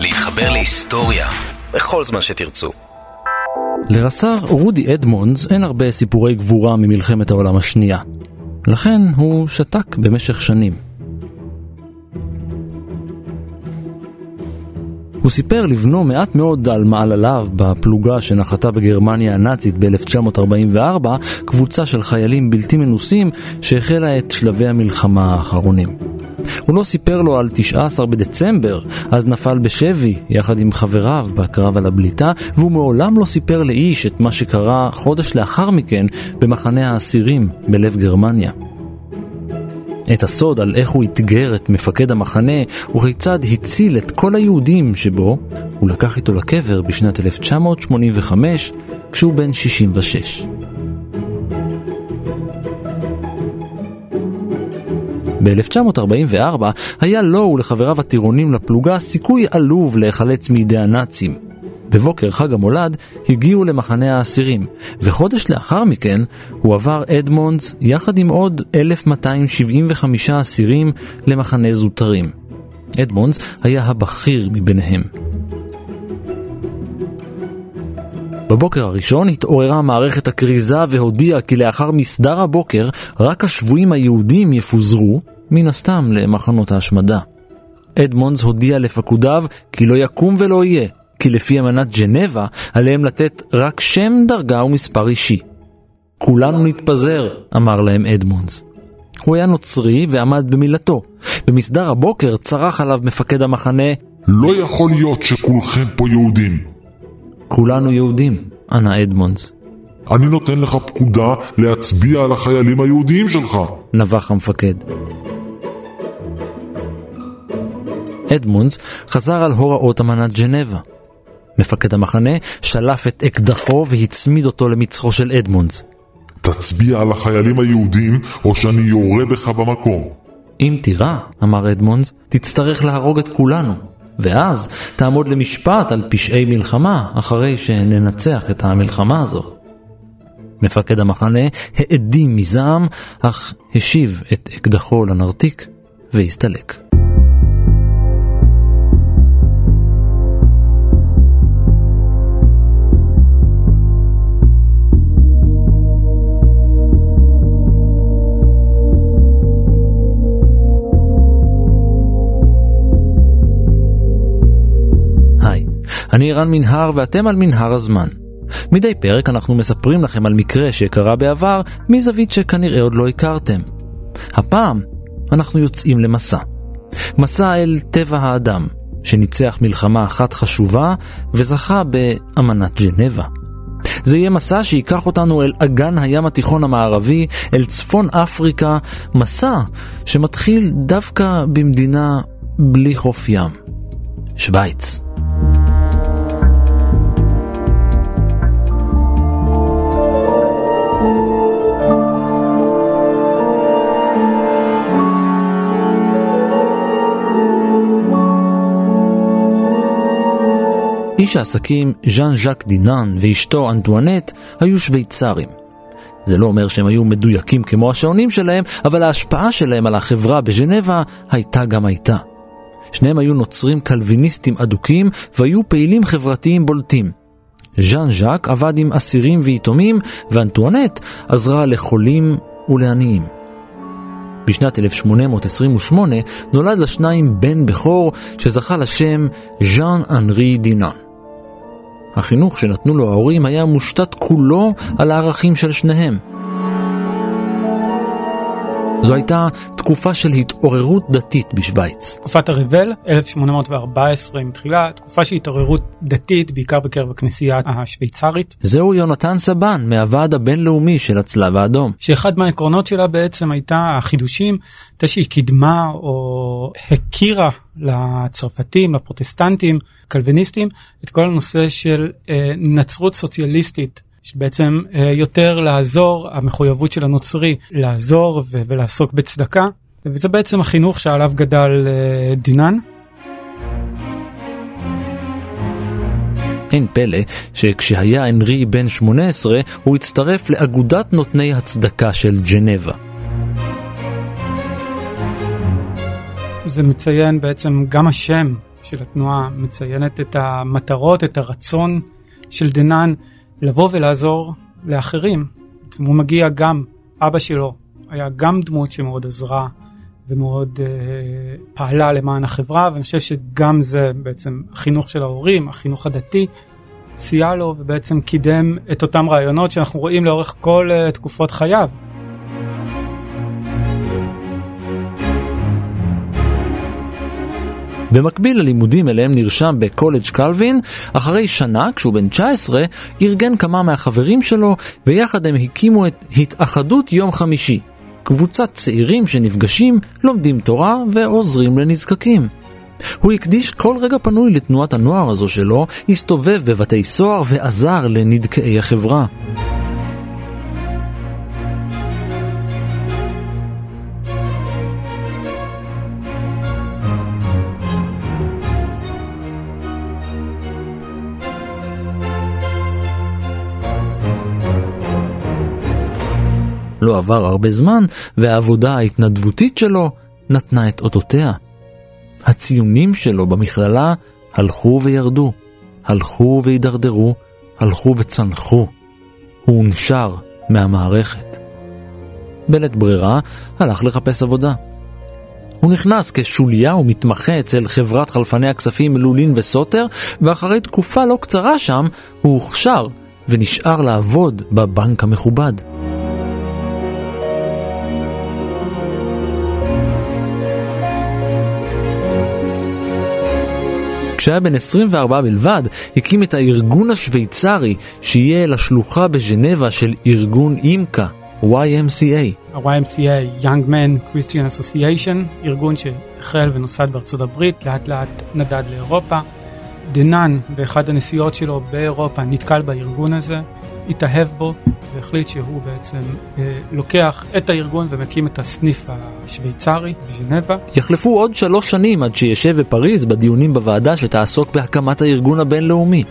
להתחבר להיסטוריה בכל זמן שתרצו. לרס"ר רודי אדמונדס אין הרבה סיפורי גבורה ממלחמת העולם השנייה. לכן הוא שתק במשך שנים. הוא סיפר לבנו מעט מאוד על מעלליו בפלוגה שנחתה בגרמניה הנאצית ב-1944, קבוצה של חיילים בלתי מנוסים שהחלה את שלבי המלחמה האחרונים. הוא לא סיפר לו על 19 בדצמבר, אז נפל בשבי יחד עם חבריו בקרב על הבליטה, והוא מעולם לא סיפר לאיש את מה שקרה חודש לאחר מכן במחנה האסירים בלב גרמניה. את הסוד על איך הוא אתגר את מפקד המחנה וכיצד הציל את כל היהודים שבו, הוא לקח איתו לקבר בשנת 1985 כשהוא בן 66. ב-1944 היה לו ולחבריו הטירונים לפלוגה סיכוי עלוב להיחלץ מידי הנאצים. בבוקר חג המולד הגיעו למחנה האסירים, וחודש לאחר מכן הועבר אדמונדס יחד עם עוד 1275 אסירים למחנה זוטרים. אדמונדס היה הבכיר מביניהם. בבוקר הראשון התעוררה מערכת הכריזה והודיעה כי לאחר מסדר הבוקר רק השבויים היהודים יפוזרו, מן הסתם למחנות ההשמדה. אדמונדס הודיע לפקודיו כי לא יקום ולא יהיה, כי לפי אמנת ג'נבה עליהם לתת רק שם, דרגה ומספר אישי. כולנו נתפזר, אמר להם אדמונדס. הוא היה נוצרי ועמד במילתו. במסדר הבוקר צרח עליו מפקד המחנה לא יכול להיות שכולכם פה יהודים. כולנו יהודים, ענה אדמונדס. אני נותן לך פקודה להצביע על החיילים היהודיים שלך. נבח המפקד. אדמונדס חזר על הוראות אמנת ג'נבה. מפקד המחנה שלף את אקדחו והצמיד אותו למצחו של אדמונדס. תצביע על החיילים היהודים או שאני יורה בך במקום. אם תירה, אמר אדמונדס, תצטרך להרוג את כולנו, ואז תעמוד למשפט על פשעי מלחמה אחרי שננצח את המלחמה הזו. מפקד המחנה האדים מזעם, אך השיב את אקדחו לנרתיק והסתלק. אני רן מנהר ואתם על מנהר הזמן. מדי פרק אנחנו מספרים לכם על מקרה שקרה בעבר מזווית שכנראה עוד לא הכרתם. הפעם אנחנו יוצאים למסע. מסע אל טבע האדם, שניצח מלחמה אחת חשובה וזכה באמנת ג'נבה. זה יהיה מסע שייקח אותנו אל אגן הים התיכון המערבי, אל צפון אפריקה, מסע שמתחיל דווקא במדינה בלי חוף ים, שווייץ. איש העסקים ז'אן ז'אק דינן ואשתו אנטואנט היו שוויצרים. זה לא אומר שהם היו מדויקים כמו השעונים שלהם, אבל ההשפעה שלהם על החברה בז'נבה הייתה גם הייתה. שניהם היו נוצרים קלוויניסטים אדוקים והיו פעילים חברתיים בולטים. ז'אן ז'אק עבד עם אסירים ויתומים, ואנטואנט עזרה לחולים ולעניים. בשנת 1828 נולד לשניים בן בכור שזכה לשם ז'אן אנרי דינן. החינוך שנתנו לו ההורים היה מושתת כולו על הערכים של שניהם. זו הייתה תקופה של התעוררות דתית בשוויץ. תקופת הרבל, 1814 מתחילה, תקופה של התעוררות דתית, בעיקר בקרב הכנסייה השוויצרית. זהו יונתן סבן, מהוועד הבינלאומי של הצלב האדום. שאחד מהעקרונות שלה בעצם הייתה החידושים, הייתה שהיא קידמה או הכירה לצרפתים, לפרוטסטנטים, קלוויניסטים, את כל הנושא של אה, נצרות סוציאליסטית. שבעצם אה, יותר לעזור, המחויבות של הנוצרי לעזור ו- ולעסוק בצדקה, וזה בעצם החינוך שעליו גדל אה, דינן. אין פלא שכשהיה הנרי בן 18 הוא הצטרף לאגודת נותני הצדקה של ג'נבה. זה מציין בעצם גם השם של התנועה, מציינת את המטרות, את הרצון של דנן לבוא ולעזור לאחרים. הוא מגיע גם, אבא שלו היה גם דמות שמאוד עזרה ומאוד אה, פעלה למען החברה, ואני חושב שגם זה בעצם החינוך של ההורים, החינוך הדתי, סייע לו ובעצם קידם את אותם רעיונות שאנחנו רואים לאורך כל uh, תקופות חייו. במקביל ללימודים אליהם נרשם בקולג' קלווין, אחרי שנה, כשהוא בן 19, ארגן כמה מהחברים שלו, ויחד הם הקימו את התאחדות יום חמישי. קבוצת צעירים שנפגשים, לומדים תורה ועוזרים לנזקקים. הוא הקדיש כל רגע פנוי לתנועת הנוער הזו שלו, הסתובב בבתי סוהר ועזר לנדכאי החברה. לא עבר הרבה זמן, והעבודה ההתנדבותית שלו נתנה את אותותיה. הציונים שלו במכללה הלכו וירדו, הלכו והידרדרו, הלכו וצנחו. הוא הונשר מהמערכת. בלית ברירה, הלך לחפש עבודה. הוא נכנס כשוליה ומתמחה אצל חברת חלפני הכספים לולין וסוטר, ואחרי תקופה לא קצרה שם, הוא הוכשר ונשאר לעבוד בבנק המכובד. כשהיה בן 24 בלבד, הקים את הארגון השוויצרי, שיהיה לשלוחה בז'נבה של ארגון אימקה, YMCA. ה-YMCA, Young Men Christian Association, ארגון שהחל ונוסד בארצות הברית, לאט לאט נדד לאירופה. דנן, באחד הנסיעות שלו באירופה, נתקל בארגון הזה, התאהב בו והחליט שהוא בעצם אה, לוקח את הארגון ומקים את הסניף השוויצרי בז'נבה. יחלפו עוד שלוש שנים עד שישב בפריז בדיונים בוועדה שתעסוק בהקמת הארגון הבינלאומי.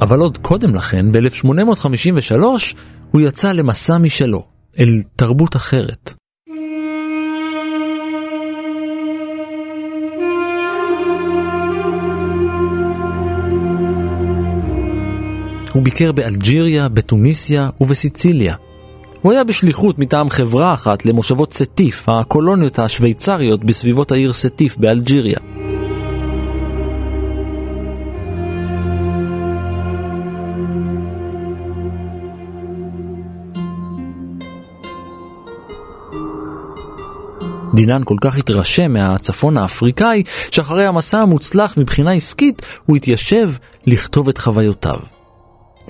אבל עוד קודם לכן, ב-1853, הוא יצא למסע משלו, אל תרבות אחרת. הוא ביקר באלג'יריה, בתוניסיה ובסיציליה. הוא היה בשליחות מטעם חברה אחת למושבות סטיף, הקולוניות השוויצריות בסביבות העיר סטיף באלג'יריה. דינן כל כך התרשם מהצפון האפריקאי, שאחרי המסע המוצלח מבחינה עסקית, הוא התיישב לכתוב את חוויותיו.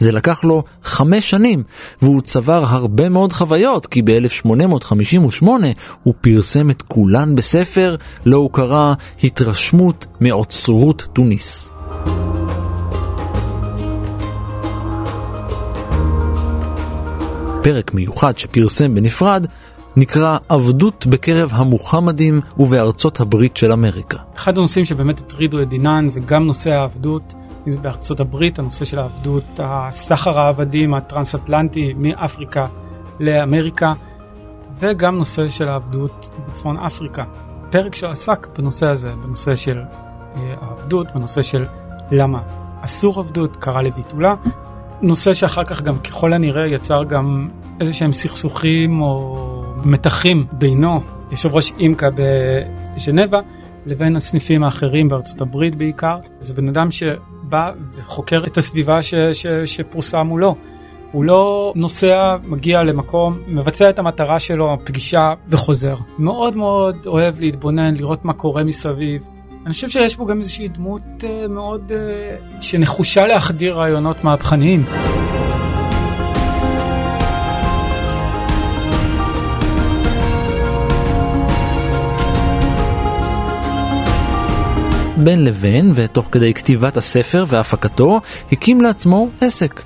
זה לקח לו חמש שנים, והוא צבר הרבה מאוד חוויות, כי ב-1858 הוא פרסם את כולן בספר, לו הוא קרא התרשמות מאוצרות תוניס. פרק מיוחד שפרסם בנפרד נקרא עבדות בקרב המוחמדים ובארצות הברית של אמריקה. אחד הנושאים שבאמת הטרידו את דינן זה גם נושא העבדות. בארצות הברית, הנושא של העבדות, הסחר העבדים הטרנס-אטלנטי מאפריקה לאמריקה, וגם נושא של העבדות בצפון אפריקה. פרק שעסק בנושא הזה, בנושא של אה, העבדות, בנושא של למה אסור עבדות, קרא לביטולה. נושא שאחר כך גם ככל הנראה יצר גם איזה שהם סכסוכים או מתחים בינו, יושב ראש אימקה בז'נבה, לבין הסניפים האחרים בארצות הברית בעיקר. זה בן אדם ש... בא וחוקר את הסביבה ש, ש, שפרוסה מולו. הוא לא נוסע, מגיע למקום, מבצע את המטרה שלו, פגישה וחוזר. מאוד מאוד אוהב להתבונן, לראות מה קורה מסביב. אני חושב שיש פה גם איזושהי דמות uh, מאוד uh, שנחושה להחדיר רעיונות מהפכניים. בין לבין, ותוך כדי כתיבת הספר והפקתו, הקים לעצמו עסק.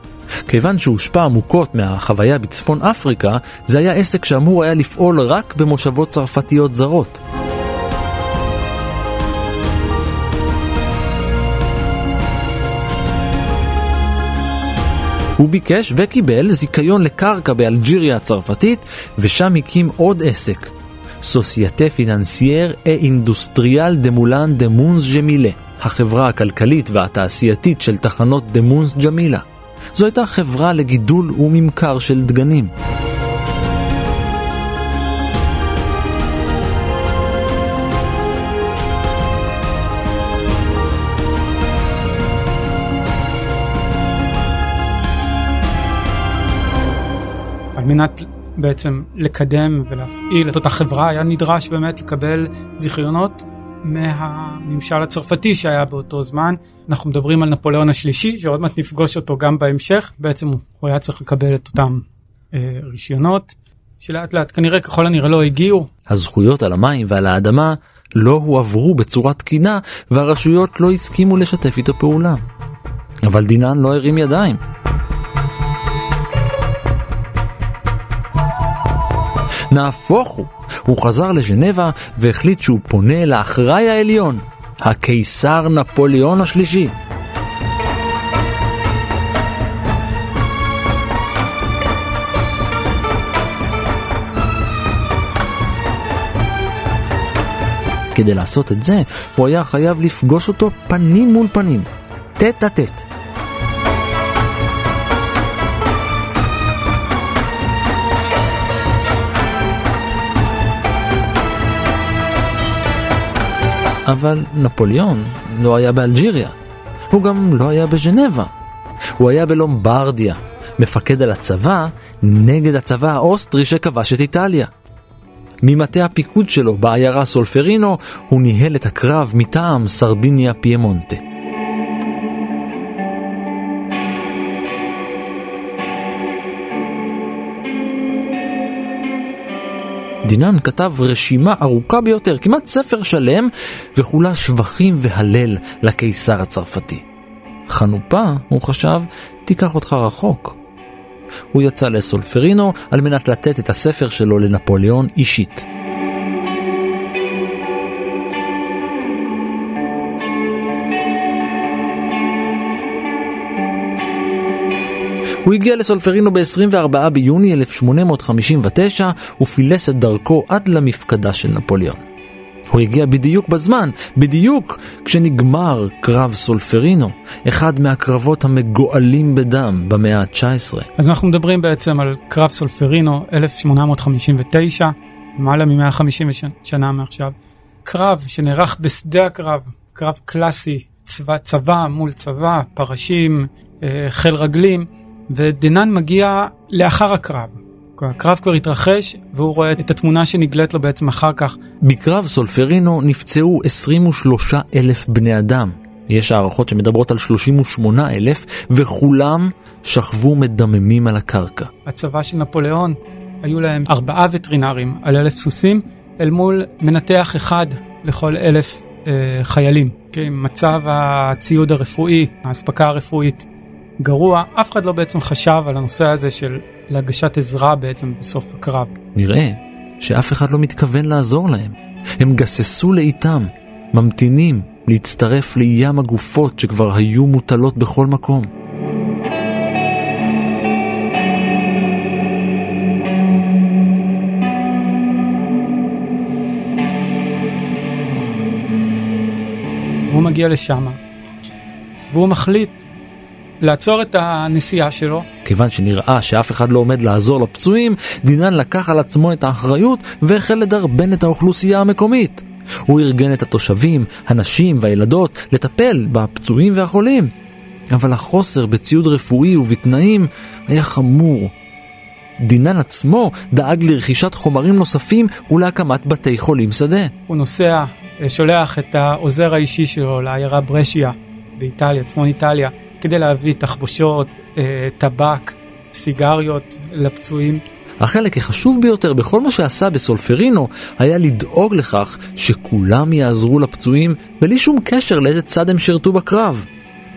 כיוון שהושפע עמוקות מהחוויה בצפון אפריקה, זה היה עסק שאמור היה לפעול רק במושבות צרפתיות זרות. הוא ביקש וקיבל זיכיון לקרקע באלג'יריה הצרפתית, ושם הקים עוד עסק, Société financière et industrielle des moulins de Mons-Djémila, החברה הכלכלית והתעשייתית של טחנות de Mons-Djémila. זו הייתה חברה לגידול וממכר של דגנים. על מנת בעצם לקדם ולהפעיל את אותה חברה היה נדרש באמת לקבל זיכיונות מהממשל הצרפתי שהיה באותו זמן. אנחנו מדברים על נפוליאון השלישי שעוד מעט נפגוש אותו גם בהמשך, בעצם הוא היה צריך לקבל את אותם אה, רישיונות שלאט לאט כנראה ככל הנראה לא הגיעו. הזכויות על המים ועל האדמה לא הועברו בצורה תקינה והרשויות לא הסכימו לשתף איתו פעולה. אבל דינן לא הרים ידיים. נהפוך הוא, הוא חזר לז'נבה והחליט שהוא פונה לאחראי העליון, הקיסר נפוליאון השלישי. כדי לעשות את זה, הוא היה חייב לפגוש אותו פנים מול פנים, טט אבל נפוליאון לא היה באלג'יריה. הוא גם לא היה בז'נבה. הוא היה בלומברדיה, מפקד על הצבא נגד הצבא האוסטרי שכבש את איטליה. ממטה הפיקוד שלו בעיירה סולפרינו הוא ניהל את הקרב מטעם סרדיניה פיימונטה. דינן כתב רשימה ארוכה ביותר, כמעט ספר שלם, וכולה שבחים והלל לקיסר הצרפתי. חנופה, הוא חשב, תיקח אותך רחוק. הוא יצא לסולפרינו על מנת לתת את הספר שלו לנפוליאון אישית. הוא הגיע לסולפרינו ב-24 ביוני 1859 ופילס את דרכו עד למפקדה של נפוליאון. הוא הגיע בדיוק בזמן, בדיוק כשנגמר קרב סולפרינו, אחד מהקרבות המגואלים בדם במאה ה-19. אז אנחנו מדברים בעצם על קרב סולפרינו 1859, למעלה מ-150 שנה מעכשיו. קרב שנערך בשדה הקרב, קרב קלאסי, צבא, צבא מול צבא, פרשים, אה, חיל רגלים. ודנן מגיע לאחר הקרב. הקרב כבר התרחש והוא רואה את התמונה שנגלית לו בעצם אחר כך. בקרב סולפרינו נפצעו 23 אלף בני אדם. יש הערכות שמדברות על 38 אלף וכולם שכבו מדממים על הקרקע. הצבא של נפוליאון היו להם ארבעה וטרינרים על אלף סוסים אל מול מנתח אחד לכל אלף אה, חיילים. כן, מצב הציוד הרפואי, האספקה הרפואית גרוע, אף אחד לא בעצם חשב על הנושא הזה של להגשת עזרה בעצם בסוף הקרב. נראה שאף אחד לא מתכוון לעזור להם. הם גססו לאיתם, ממתינים להצטרף לים הגופות שכבר היו מוטלות בכל מקום. הוא מגיע לשם, והוא מחליט לעצור את הנסיעה שלו. כיוון שנראה שאף אחד לא עומד לעזור לפצועים, דינן לקח על עצמו את האחריות והחל לדרבן את האוכלוסייה המקומית. הוא ארגן את התושבים, הנשים והילדות לטפל בפצועים והחולים. אבל החוסר בציוד רפואי ובתנאים היה חמור. דינן עצמו דאג לרכישת חומרים נוספים ולהקמת בתי חולים שדה. הוא נוסע, שולח את העוזר האישי שלו לעיירה ברשיה באיטליה, צפון איטליה, כדי להביא תחבושות, אה, טבק, סיגריות לפצועים. החלק החשוב ביותר בכל מה שעשה בסולפרינו היה לדאוג לכך שכולם יעזרו לפצועים בלי שום קשר לאיזה צד הם שירתו בקרב.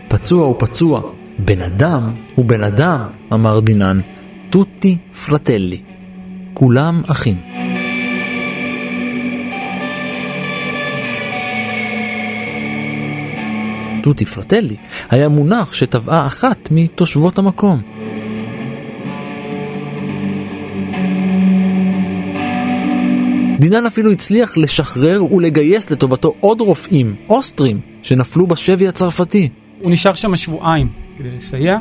פצוע הוא פצוע, בן אדם הוא בן אדם, אמר דינן, טוטי פרטלי. כולם אחים. טוטי פרטלי היה מונח שטבעה אחת מתושבות המקום. דינן אפילו הצליח לשחרר ולגייס לטובתו עוד רופאים, אוסטרים, שנפלו בשבי הצרפתי. הוא נשאר שם שבועיים כדי לסייע.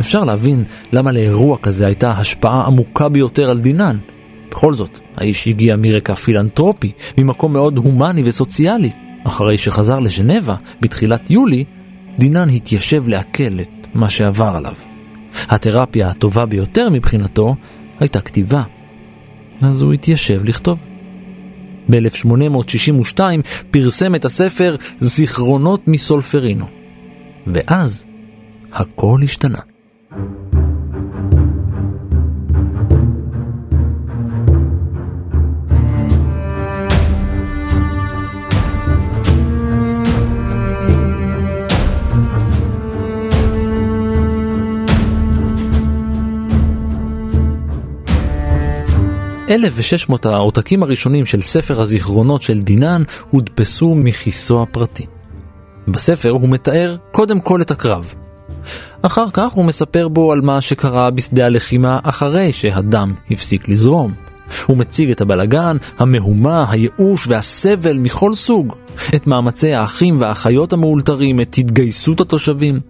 אפשר להבין למה לאירוע כזה הייתה השפעה עמוקה ביותר על דינן. בכל זאת, האיש הגיע מרקע פילנטרופי, ממקום מאוד הומני וסוציאלי. אחרי שחזר לז'נבה בתחילת יולי, דינן התיישב לעכל את מה שעבר עליו. התרפיה הטובה ביותר מבחינתו הייתה כתיבה. אז הוא התיישב לכתוב. ב-1862 פרסם את הספר זיכרונות מסולפרינו. ואז הכל השתנה. 1,600 העותקים הראשונים של ספר הזיכרונות של דינן הודפסו מכיסו הפרטי. בספר הוא מתאר קודם כל את הקרב. אחר כך הוא מספר בו על מה שקרה בשדה הלחימה אחרי שהדם הפסיק לזרום. הוא מציג את הבלגן, המהומה, הייאוש והסבל מכל סוג, את מאמצי האחים והאחיות המאולתרים, את התגייסות התושבים.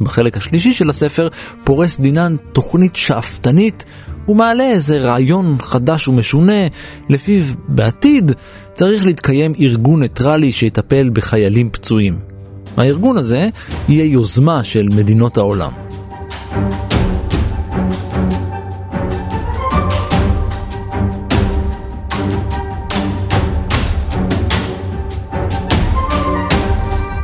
בחלק השלישי של הספר פורס דינן תוכנית שאפתנית הוא מעלה איזה רעיון חדש ומשונה, לפיו בעתיד צריך להתקיים ארגון ניטרלי שיטפל בחיילים פצועים. הארגון הזה יהיה יוזמה של מדינות העולם.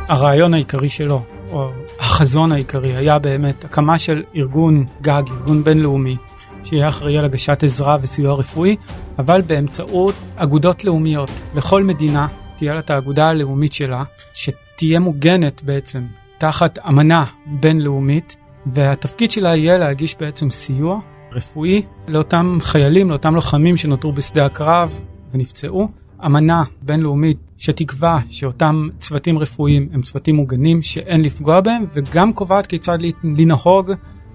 הרעיון העיקרי שלו, או החזון העיקרי, היה באמת הקמה של ארגון גג, ארגון בינלאומי, שיהיה אחראי על הגשת עזרה וסיוע רפואי, אבל באמצעות אגודות לאומיות. לכל מדינה תהיה לה את האגודה הלאומית שלה, שתהיה מוגנת בעצם תחת אמנה בינלאומית, והתפקיד שלה יהיה להגיש בעצם סיוע רפואי לאותם חיילים, לאותם לוחמים שנותרו בשדה הקרב ונפצעו. אמנה בינלאומית שתקבע שאותם צוותים רפואיים הם צוותים מוגנים שאין לפגוע בהם וגם קובעת כיצד לנהוג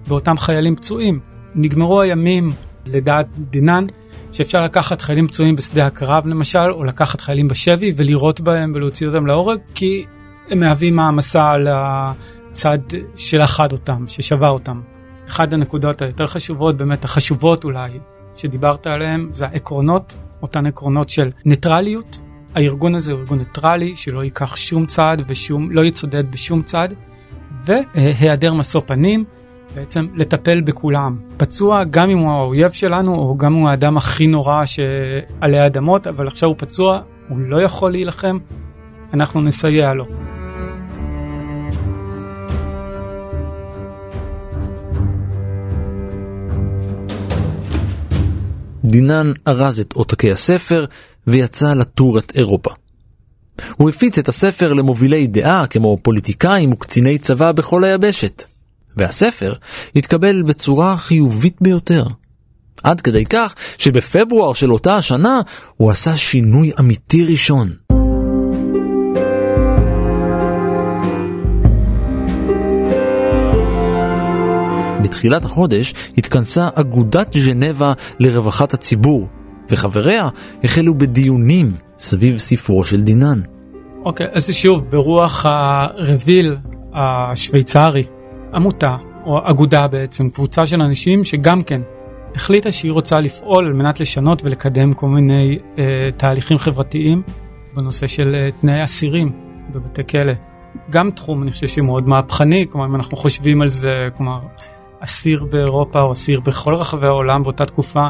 באותם חיילים פצועים. נגמרו הימים, לדעת דינן, שאפשר לקחת חיילים פצועים בשדה הקרב למשל, או לקחת חיילים בשבי ולירות בהם ולהוציא אותם להורג, כי הם מהווים מעמסה על הצד שלחד אותם, ששבה אותם. אחת הנקודות היותר חשובות, באמת החשובות אולי, שדיברת עליהן, זה העקרונות, אותן עקרונות של ניטרליות. הארגון הזה הוא ארגון ניטרלי, שלא ייקח שום צעד ושום, לא יצודד בשום צעד, והיעדר משוא פנים. בעצם לטפל בכולם. פצוע גם אם הוא האויב שלנו, או גם אם הוא האדם הכי נורא שעלי אדמות, אבל עכשיו הוא פצוע, הוא לא יכול להילחם, אנחנו נסייע לו. דינן ארז את עותקי הספר ויצא לטור את אירופה. הוא הפיץ את הספר למובילי דעה כמו פוליטיקאים וקציני צבא בכל היבשת. והספר התקבל בצורה חיובית ביותר. עד כדי כך שבפברואר של אותה השנה הוא עשה שינוי אמיתי ראשון. בתחילת החודש התכנסה אגודת ז'נבה לרווחת הציבור, וחבריה החלו בדיונים סביב ספרו של דינן. אוקיי, okay, אז שוב, ברוח הרביל השוויצרי, עמותה, או אגודה בעצם, קבוצה של אנשים שגם כן החליטה שהיא רוצה לפעול על מנת לשנות ולקדם כל מיני אה, תהליכים חברתיים בנושא של אה, תנאי אסירים בבתי כלא. גם תחום אני חושב שהוא מאוד מהפכני, כלומר אם אנחנו חושבים על זה, כלומר אסיר באירופה או אסיר בכל רחבי העולם באותה תקופה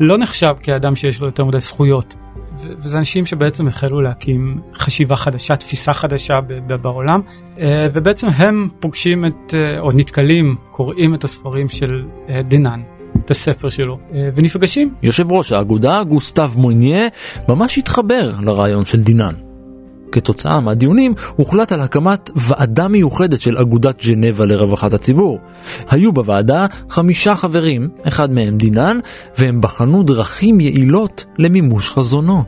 לא נחשב כאדם שיש לו יותר מדי זכויות. וזה אנשים שבעצם החלו להקים חשיבה חדשה, תפיסה חדשה בעולם, אה, ובעצם הם פוגשים את, אה, או נתקלים, קוראים את הספרים של אה, דינן. את הספר שלו, ונפגשים. יושב ראש האגודה, גוסטב מויניה, ממש התחבר לרעיון של דינן. כתוצאה מהדיונים הוחלט על הקמת ועדה מיוחדת של אגודת ז'נבה לרווחת הציבור. היו בוועדה חמישה חברים, אחד מהם דינן, והם בחנו דרכים יעילות למימוש חזונו.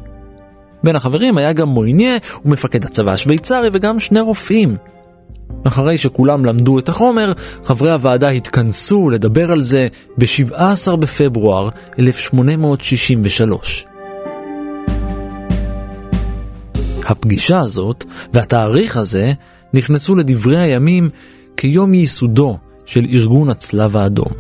בין החברים היה גם מויניה ומפקד הצבא השוויצרי וגם שני רופאים. אחרי שכולם למדו את החומר, חברי הוועדה התכנסו לדבר על זה ב-17 בפברואר 1863. הפגישה הזאת והתאריך הזה נכנסו לדברי הימים כיום ייסודו של ארגון הצלב האדום.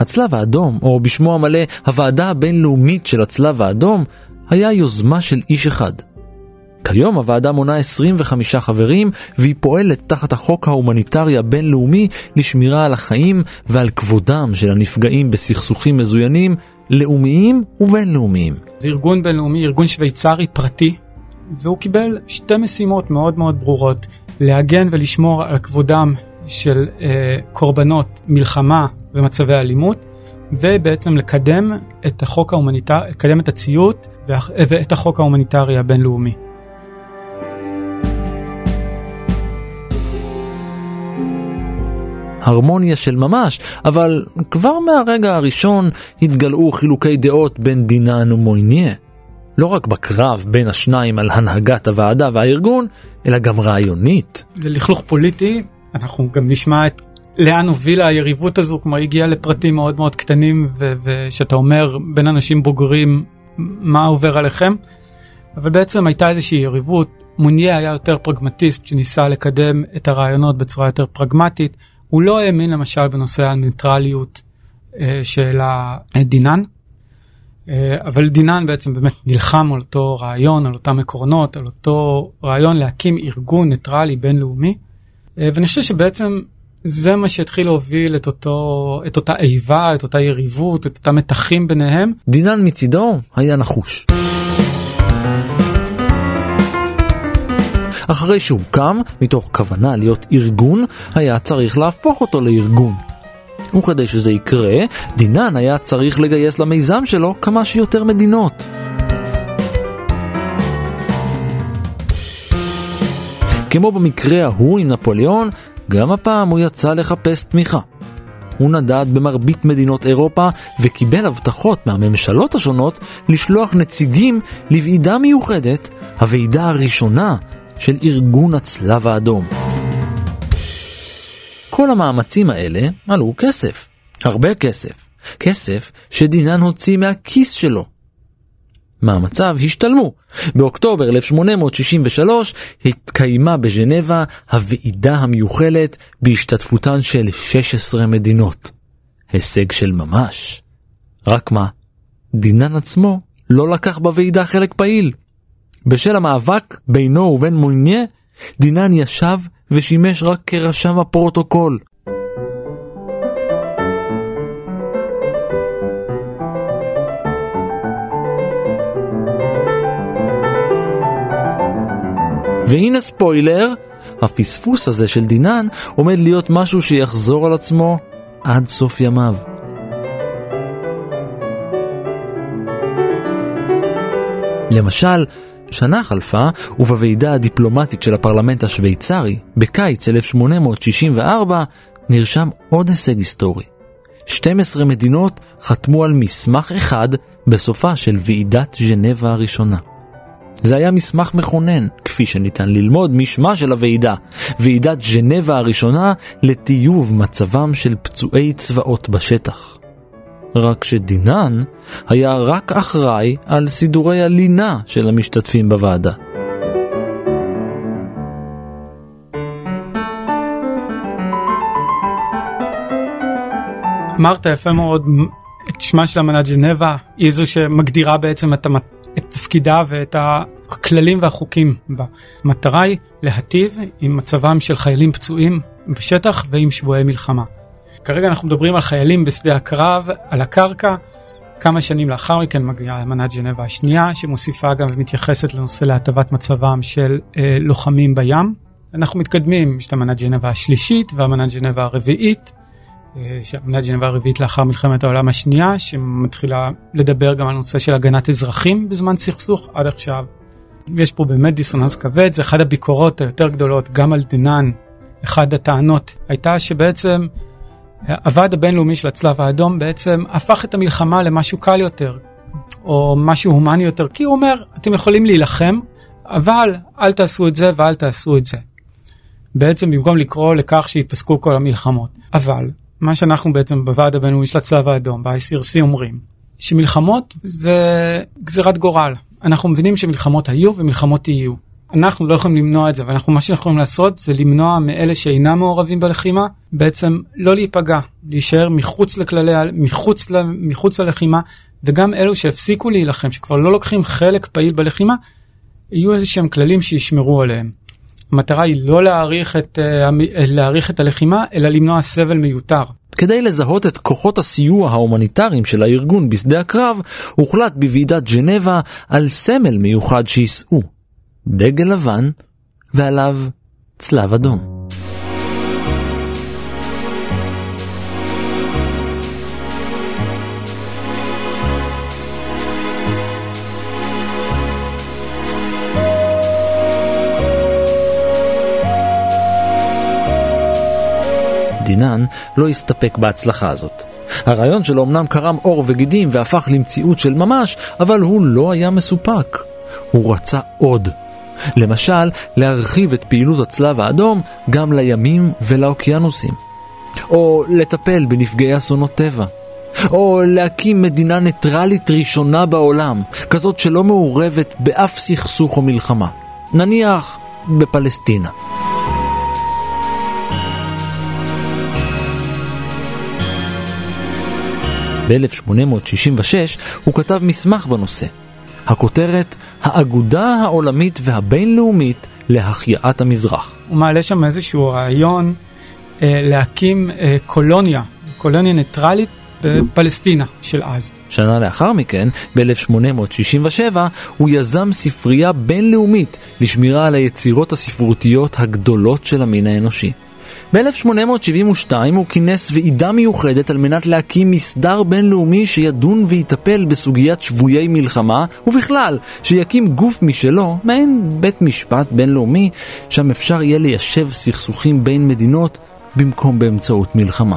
הצלב האדום, או בשמו המלא הוועדה הבינלאומית של הצלב האדום, היה יוזמה של איש אחד. כיום הוועדה מונה 25 חברים והיא פועלת תחת החוק ההומניטרי הבינלאומי לשמירה על החיים ועל כבודם של הנפגעים בסכסוכים מזוינים, לאומיים ובינלאומיים. זה ארגון בינלאומי, ארגון שוויצרי פרטי, והוא קיבל שתי משימות מאוד מאוד ברורות, להגן ולשמור על כבודם של אה, קורבנות מלחמה ומצבי אלימות, ובעצם לקדם את החוק ההומניטרי, לקדם את הציות ואת החוק ההומניטרי הבינלאומי. הרמוניה של ממש, אבל כבר מהרגע הראשון התגלעו חילוקי דעות בין דינן ומויניה. לא רק בקרב בין השניים על הנהגת הוועדה והארגון, אלא גם רעיונית. זה לכלוך פוליטי, אנחנו גם נשמע את לאן הובילה היריבות הזו, כלומר הגיעה לפרטים מאוד מאוד קטנים, ושאתה אומר בין אנשים בוגרים מה עובר עליכם, אבל בעצם הייתה איזושהי יריבות, מוניה היה יותר פרגמטיסט שניסה לקדם את הרעיונות בצורה יותר פרגמטית, הוא לא האמין למשל בנושא הניטרליות אה, של הדינן, אה, אבל דינן בעצם באמת נלחם על אותו רעיון, על אותם עקרונות, על אותו רעיון להקים ארגון ניטרלי בינלאומי, אה, ואני חושב שבעצם זה מה שהתחיל להוביל את, אותו, את אותה איבה, את אותה יריבות, את אותם מתחים ביניהם. דינן מצידו היה נחוש. אחרי שהוקם, מתוך כוונה להיות ארגון, היה צריך להפוך אותו לארגון. וכדי שזה יקרה, דינן היה צריך לגייס למיזם שלו כמה שיותר מדינות. כמו במקרה ההוא עם נפוליאון, גם הפעם הוא יצא לחפש תמיכה. הוא נדד במרבית מדינות אירופה וקיבל הבטחות מהממשלות השונות לשלוח נציגים לוועידה מיוחדת, הוועידה הראשונה של ארגון הצלב האדום. כל המאמצים האלה עלו כסף, הרבה כסף, כסף שדינן הוציא מהכיס שלו. מאמציו השתלמו. באוקטובר 1863 התקיימה בז'נבה הוועידה המיוחלת בהשתתפותן של 16 מדינות. הישג של ממש. רק מה, דינן עצמו לא לקח בוועידה חלק פעיל. בשל המאבק בינו ובין מויניה, דינן ישב ושימש רק כרשם הפרוטוקול. והנה ספוילר, הפספוס הזה של דינן עומד להיות משהו שיחזור על עצמו עד סוף ימיו. למשל, שנה חלפה, ובוועידה הדיפלומטית של הפרלמנט השוויצרי, בקיץ 1864, נרשם עוד הישג היסטורי. 12 מדינות חתמו על מסמך אחד בסופה של ועידת ז'נבה הראשונה. זה היה מסמך מכונן, כפי שניתן ללמוד משמה של הוועידה, ועידת ז'נבה הראשונה לטיוב מצבם של פצועי צבאות בשטח. רק שדינן היה רק אחראי על סידורי הלינה של המשתתפים בוועדה. אמרת יפה מאוד את שמה של אמנת ג'נבה, היא זו שמגדירה בעצם את, המת... את תפקידה ואת הכללים והחוקים בה. המטרה היא להטיב עם מצבם של חיילים פצועים בשטח ועם שבויי מלחמה. כרגע אנחנו מדברים על חיילים בשדה הקרב, על הקרקע. כמה שנים לאחר מכן מגיעה אמנת ג'נבה השנייה, שמוסיפה גם ומתייחסת לנושא להטבת מצבם של אה, לוחמים בים. אנחנו מתקדמים, יש את אמנת ג'נבה השלישית ואמנת ג'נבה הרביעית, אה, שאמנת ג'נבה הרביעית לאחר מלחמת העולם השנייה, שמתחילה לדבר גם על נושא של הגנת אזרחים בזמן סכסוך, עד עכשיו יש פה באמת דיסוננס כבד, זה אחת הביקורות היותר גדולות גם על דנן. אחת הטענות הייתה שבעצם הוועד הבינלאומי של הצלב האדום בעצם הפך את המלחמה למשהו קל יותר, או משהו הומני יותר, כי הוא אומר, אתם יכולים להילחם, אבל אל תעשו את זה ואל תעשו את זה. בעצם במקום לקרוא לכך שיפסקו כל המלחמות. אבל מה שאנחנו בעצם בוועד הבינלאומי של הצלב האדום, ב-ICRC אומרים, שמלחמות זה גזירת גורל. אנחנו מבינים שמלחמות היו ומלחמות יהיו. אנחנו לא יכולים למנוע את זה, ואנחנו, מה שאנחנו יכולים לעשות זה למנוע מאלה שאינם מעורבים בלחימה, בעצם לא להיפגע, להישאר מחוץ לכללי, מחוץ, ל, מחוץ ללחימה, וגם אלו שהפסיקו להילחם, שכבר לא לוקחים חלק פעיל בלחימה, יהיו איזה שהם כללים שישמרו עליהם. המטרה היא לא להעריך את, אה, להעריך את הלחימה, אלא למנוע סבל מיותר. כדי לזהות את כוחות הסיוע ההומניטריים של הארגון בשדה הקרב, הוחלט בוועידת ג'נבה על סמל מיוחד שיישאו. דגל לבן, ועליו צלב אדום. דינן לא הסתפק בהצלחה הזאת. הרעיון שלו אמנם קרם עור וגידים והפך למציאות של ממש, אבל הוא לא היה מסופק. הוא רצה עוד. למשל, להרחיב את פעילות הצלב האדום גם לימים ולאוקיינוסים. או לטפל בנפגעי אסונות טבע. או להקים מדינה ניטרלית ראשונה בעולם, כזאת שלא מעורבת באף סכסוך או מלחמה. נניח בפלסטינה. ב-1866 הוא כתב מסמך בנושא. הכותרת האגודה העולמית והבינלאומית להחייאת המזרח. הוא מעלה שם איזשהו רעיון אה, להקים אה, קולוניה, קולוניה ניטרלית בפלסטינה של אז. שנה לאחר מכן, ב-1867, הוא יזם ספרייה בינלאומית לשמירה על היצירות הספרותיות הגדולות של המין האנושי. ב-1872 הוא כינס ועידה מיוחדת על מנת להקים מסדר בינלאומי שידון ויטפל בסוגיית שבויי מלחמה, ובכלל, שיקים גוף משלו, מעין בית משפט בינלאומי, שם אפשר יהיה ליישב סכסוכים בין מדינות במקום באמצעות מלחמה.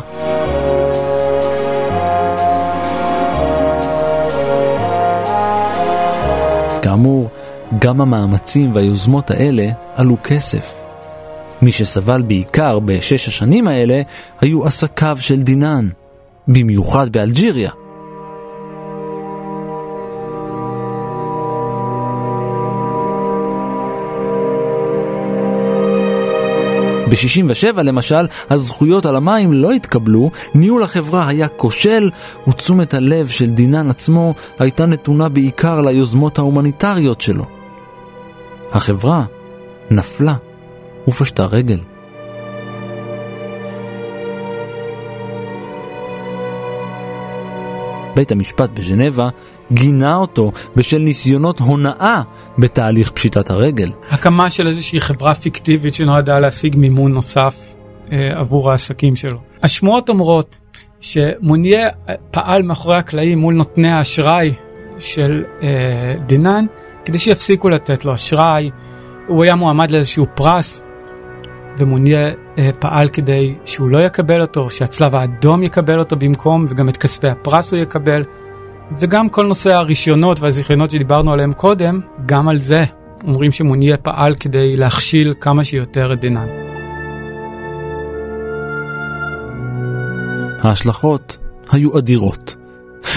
כאמור, גם המאמצים והיוזמות האלה עלו כסף. מי שסבל בעיקר בשש השנים האלה היו עסקיו של דינן, במיוחד באלג'יריה. ב-67 למשל, הזכויות על המים לא התקבלו, ניהול החברה היה כושל, ותשומת הלב של דינן עצמו הייתה נתונה בעיקר ליוזמות ההומניטריות שלו. החברה נפלה. ופשטה רגל. בית המשפט בז'נבה גינה אותו בשל ניסיונות הונאה בתהליך פשיטת הרגל. הקמה של איזושהי חברה פיקטיבית שנועדה להשיג מימון נוסף אה, עבור העסקים שלו. השמועות אומרות שמוניה פעל מאחורי הקלעים מול נותני האשראי של אה, דינן כדי שיפסיקו לתת לו אשראי. הוא היה מועמד לאיזשהו פרס ומוניה אה, פעל כדי שהוא לא יקבל אותו, שהצלב האדום יקבל אותו במקום, וגם את כספי הפרס הוא יקבל, וגם כל נושא הרישיונות והזיכיונות שדיברנו עליהם קודם, גם על זה אומרים שמוניה פעל כדי להכשיל כמה שיותר את דינן. ההשלכות היו אדירות.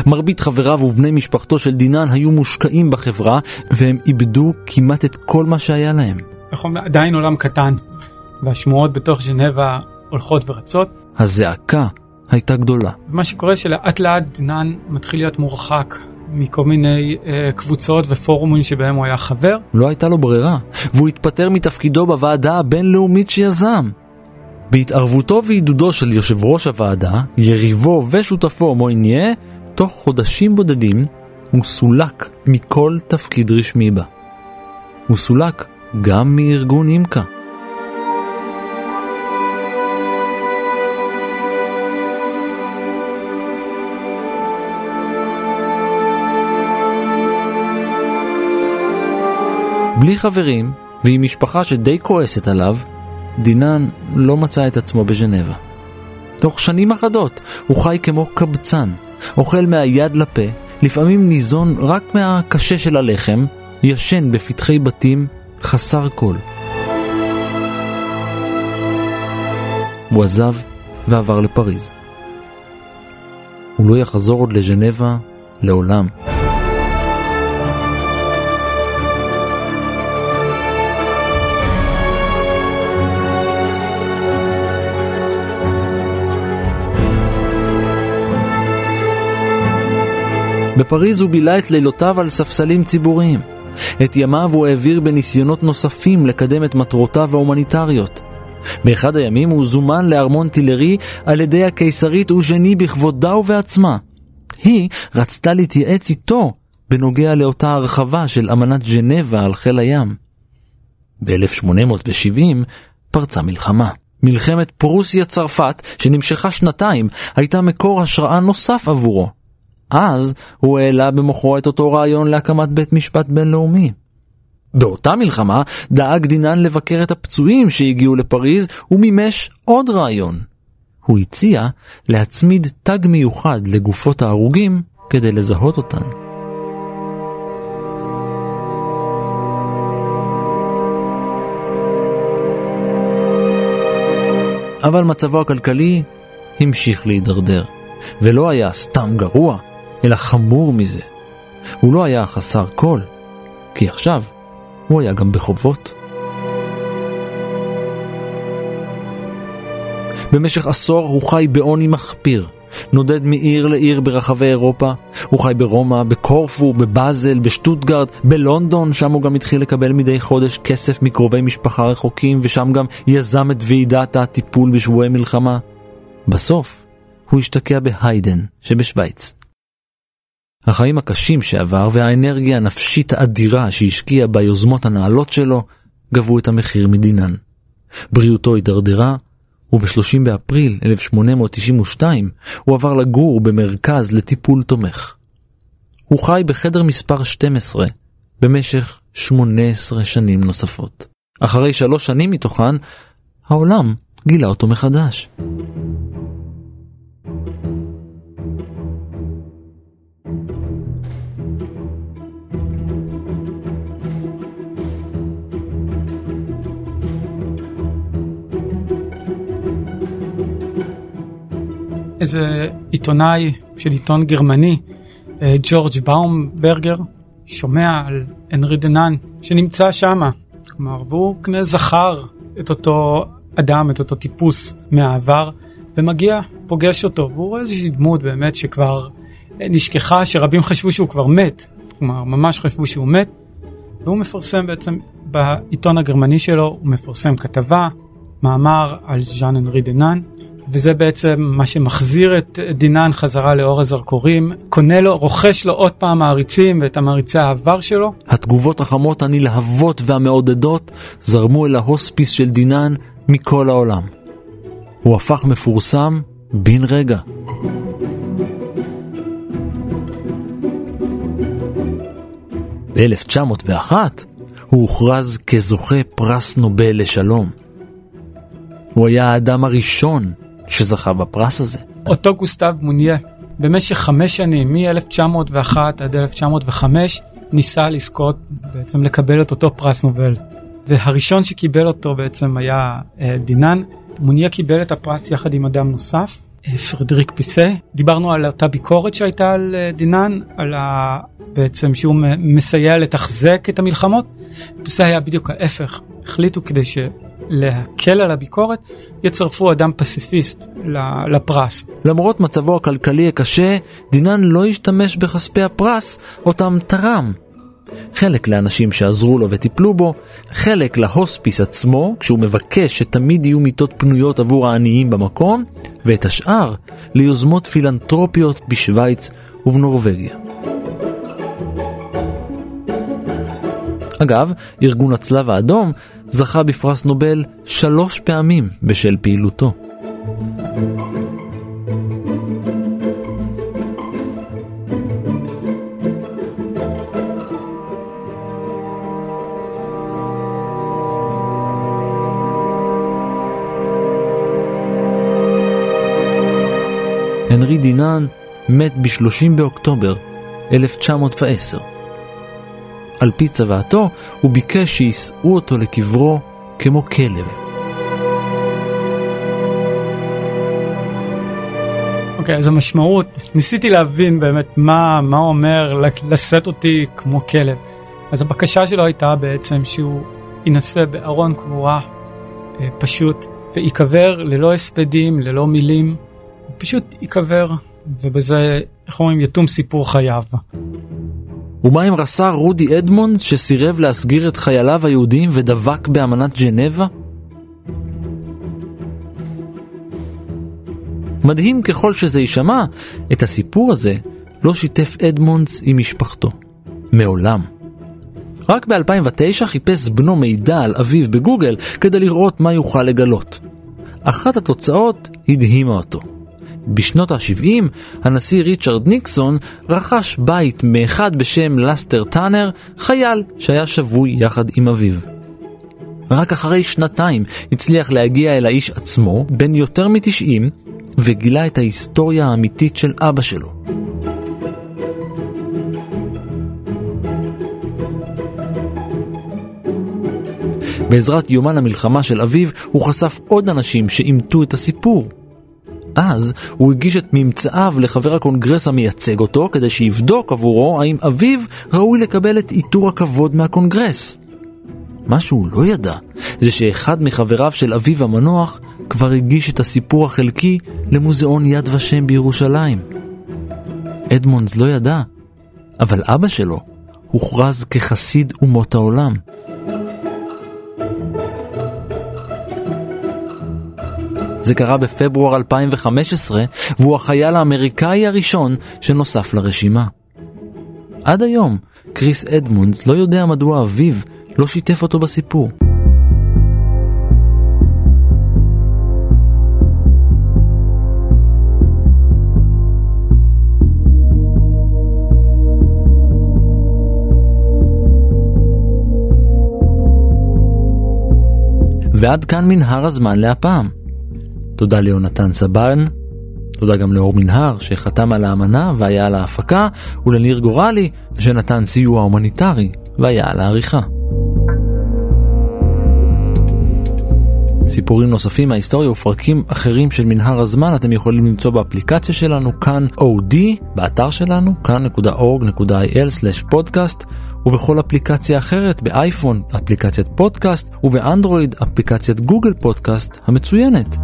מרבית חבריו ובני משפחתו של דינן היו מושקעים בחברה, והם איבדו כמעט את כל מה שהיה להם. נכון, עדיין עולם קטן. והשמועות בתוך ז'נבה הולכות ורצות. הזעקה הייתה גדולה. מה שקורה שלאט לאט דנן מתחיל להיות מורחק מכל מיני אה, קבוצות ופורומים שבהם הוא היה חבר. לא הייתה לו ברירה, והוא התפטר מתפקידו בוועדה הבינלאומית שיזם. בהתערבותו ועידודו של יושב ראש הוועדה, יריבו ושותפו מויניה, תוך חודשים בודדים הוא סולק מכל תפקיד רשמי בה. הוא סולק גם מארגון אימקה. בלי חברים ועם משפחה שדי כועסת עליו, דינן לא מצא את עצמו בז'נבה. תוך שנים אחדות הוא חי כמו קבצן, אוכל מהיד לפה, לפעמים ניזון רק מהקשה של הלחם, ישן בפתחי בתים חסר כל. הוא עזב ועבר לפריז. הוא לא יחזור עוד לז'נבה לעולם. בפריז הוא בילה את לילותיו על ספסלים ציבוריים. את ימיו הוא העביר בניסיונות נוספים לקדם את מטרותיו ההומניטריות. באחד הימים הוא זומן לארמון טילרי על ידי הקיסרית אוז'ני בכבודה ובעצמה. היא רצתה להתייעץ איתו בנוגע לאותה הרחבה של אמנת ז'נבה על חיל הים. ב-1870 פרצה מלחמה. מלחמת פרוסיה-צרפת, שנמשכה שנתיים, הייתה מקור השראה נוסף עבורו. אז הוא העלה במוחו את אותו רעיון להקמת בית משפט בינלאומי. באותה מלחמה דאג דינן לבקר את הפצועים שהגיעו לפריז ומימש עוד רעיון. הוא הציע להצמיד תג מיוחד לגופות ההרוגים כדי לזהות אותן. אבל מצבו הכלכלי המשיך להידרדר, ולא היה סתם גרוע, אלא חמור מזה. הוא לא היה חסר כל, כי עכשיו הוא היה גם בחובות. במשך עשור הוא חי בעוני מחפיר. נודד מעיר לעיר ברחבי אירופה. הוא חי ברומא, בקורפו, בבאזל, בשטוטגרד, בלונדון, שם הוא גם התחיל לקבל מדי חודש כסף מקרובי משפחה רחוקים, ושם גם יזם את ועידת הטיפול בשבויי מלחמה. בסוף, הוא השתקע בהיידן שבשוויץ. החיים הקשים שעבר והאנרגיה הנפשית האדירה שהשקיע ביוזמות הנעלות שלו, גבו את המחיר מדינן. בריאותו הידרדרה, וב-30 באפריל 1892 הוא עבר לגור במרכז לטיפול תומך. הוא חי בחדר מספר 12 במשך 18 שנים נוספות. אחרי שלוש שנים מתוכן, העולם גילה אותו מחדש. איזה עיתונאי של עיתון גרמני, אה, ג'ורג' באומברגר, שומע על הנרי דנן שנמצא שם. כלומר, והוא כנראה זכר את אותו אדם, את אותו טיפוס מהעבר, ומגיע, פוגש אותו, והוא רואה איזושהי דמות באמת שכבר נשכחה, שרבים חשבו שהוא כבר מת. כלומר, ממש חשבו שהוא מת, והוא מפרסם בעצם בעיתון הגרמני שלו, הוא מפרסם כתבה, מאמר על ז'אן אנרי דנן, וזה בעצם מה שמחזיר את דינן חזרה לאור הזרקורים, קונה לו, רוכש לו עוד פעם מעריצים ואת המעריצי העבר שלו. התגובות החמות הנלהבות והמעודדות זרמו אל ההוספיס של דינן מכל העולם. הוא הפך מפורסם בן רגע. ב-1901 הוא הוכרז כזוכה פרס נובל לשלום. הוא היה האדם הראשון שזכה בפרס הזה. אותו גוסטב מוניה, במשך חמש שנים, מ-1901 עד 1905, ניסה לזכות בעצם לקבל את אותו פרס נובל. והראשון שקיבל אותו בעצם היה אה, דינן. מוניה קיבל את הפרס יחד עם אדם נוסף, אה, פרדריק פיסה. דיברנו על אותה ביקורת שהייתה על אה, דינן, על ה... בעצם שהוא מסייע לתחזק את המלחמות. פיסה היה בדיוק ההפך. החליטו כדי ש... להקל על הביקורת, יצרפו אדם פסיפיסט לפרס. למרות מצבו הכלכלי הקשה, דינן לא השתמש בכספי הפרס אותם תרם. חלק לאנשים שעזרו לו וטיפלו בו, חלק להוספיס עצמו, כשהוא מבקש שתמיד יהיו מיטות פנויות עבור העניים במקום, ואת השאר ליוזמות פילנטרופיות בשוויץ ובנורבגיה. אגב, ארגון הצלב האדום זכה בפרס נובל שלוש פעמים בשל פעילותו. הנרי דינן מת ב-30 באוקטובר 1910. על פי צוואתו, הוא ביקש שיישאו אותו לקברו כמו כלב. אוקיי, okay, אז המשמעות, ניסיתי להבין באמת מה, מה אומר לשאת אותי כמו כלב. אז הבקשה שלו הייתה בעצם שהוא יינשא בארון קבורה אה, פשוט, וייקבר ללא הספדים, ללא מילים, פשוט ייקבר, ובזה, איך אומרים, יתום סיפור חייו. ומה עם רס"ר רודי אדמונד שסירב להסגיר את חייליו היהודים ודבק באמנת ג'נבה? מדהים ככל שזה יישמע, את הסיפור הזה לא שיתף אדמונדס עם משפחתו. מעולם. רק ב-2009 חיפש בנו מידע על אביו בגוגל כדי לראות מה יוכל לגלות. אחת התוצאות הדהימה אותו. בשנות ה-70 הנשיא ריצ'רד ניקסון רכש בית מאחד בשם לסטר טאנר, חייל שהיה שבוי יחד עם אביו. ורק אחרי שנתיים הצליח להגיע אל האיש עצמו, בן יותר מ-90, וגילה את ההיסטוריה האמיתית של אבא שלו. בעזרת יומן המלחמה של אביו, הוא חשף עוד אנשים שאימתו את הסיפור. אז הוא הגיש את ממצאיו לחבר הקונגרס המייצג אותו, כדי שיבדוק עבורו האם אביו ראוי לקבל את עיטור הכבוד מהקונגרס. מה שהוא לא ידע, זה שאחד מחבריו של אביו המנוח כבר הגיש את הסיפור החלקי למוזיאון יד ושם בירושלים. אדמונדס לא ידע, אבל אבא שלו הוכרז כחסיד אומות העולם. זה קרה בפברואר 2015, והוא החייל האמריקאי הראשון שנוסף לרשימה. עד היום, קריס אדמונדס לא יודע מדוע אביו לא שיתף אותו בסיפור. ועד כאן מנהר הזמן להפעם. תודה ליונתן סבן, תודה גם לאור מנהר שחתם על האמנה והיה על ההפקה, ולניר גורלי שנתן סיוע הומניטרי והיה על העריכה. סיפורים נוספים מההיסטוריה ופרקים אחרים של מנהר הזמן אתם יכולים למצוא באפליקציה שלנו כאן אודי, באתר שלנו כאן.org.il/פודקאסט ובכל אפליקציה אחרת באייפון אפליקציית פודקאסט ובאנדרואיד אפליקציית גוגל פודקאסט המצוינת.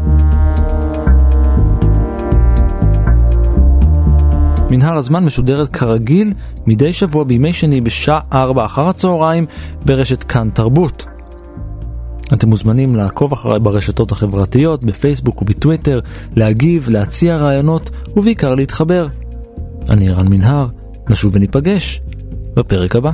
מנהר הזמן משודרת כרגיל מדי שבוע בימי שני בשעה 4 אחר הצהריים ברשת כאן תרבות. אתם מוזמנים לעקוב אחריי ברשתות החברתיות, בפייסבוק ובטוויטר, להגיב, להציע רעיונות ובעיקר להתחבר. אני ערן מנהר, נשוב וניפגש בפרק הבא.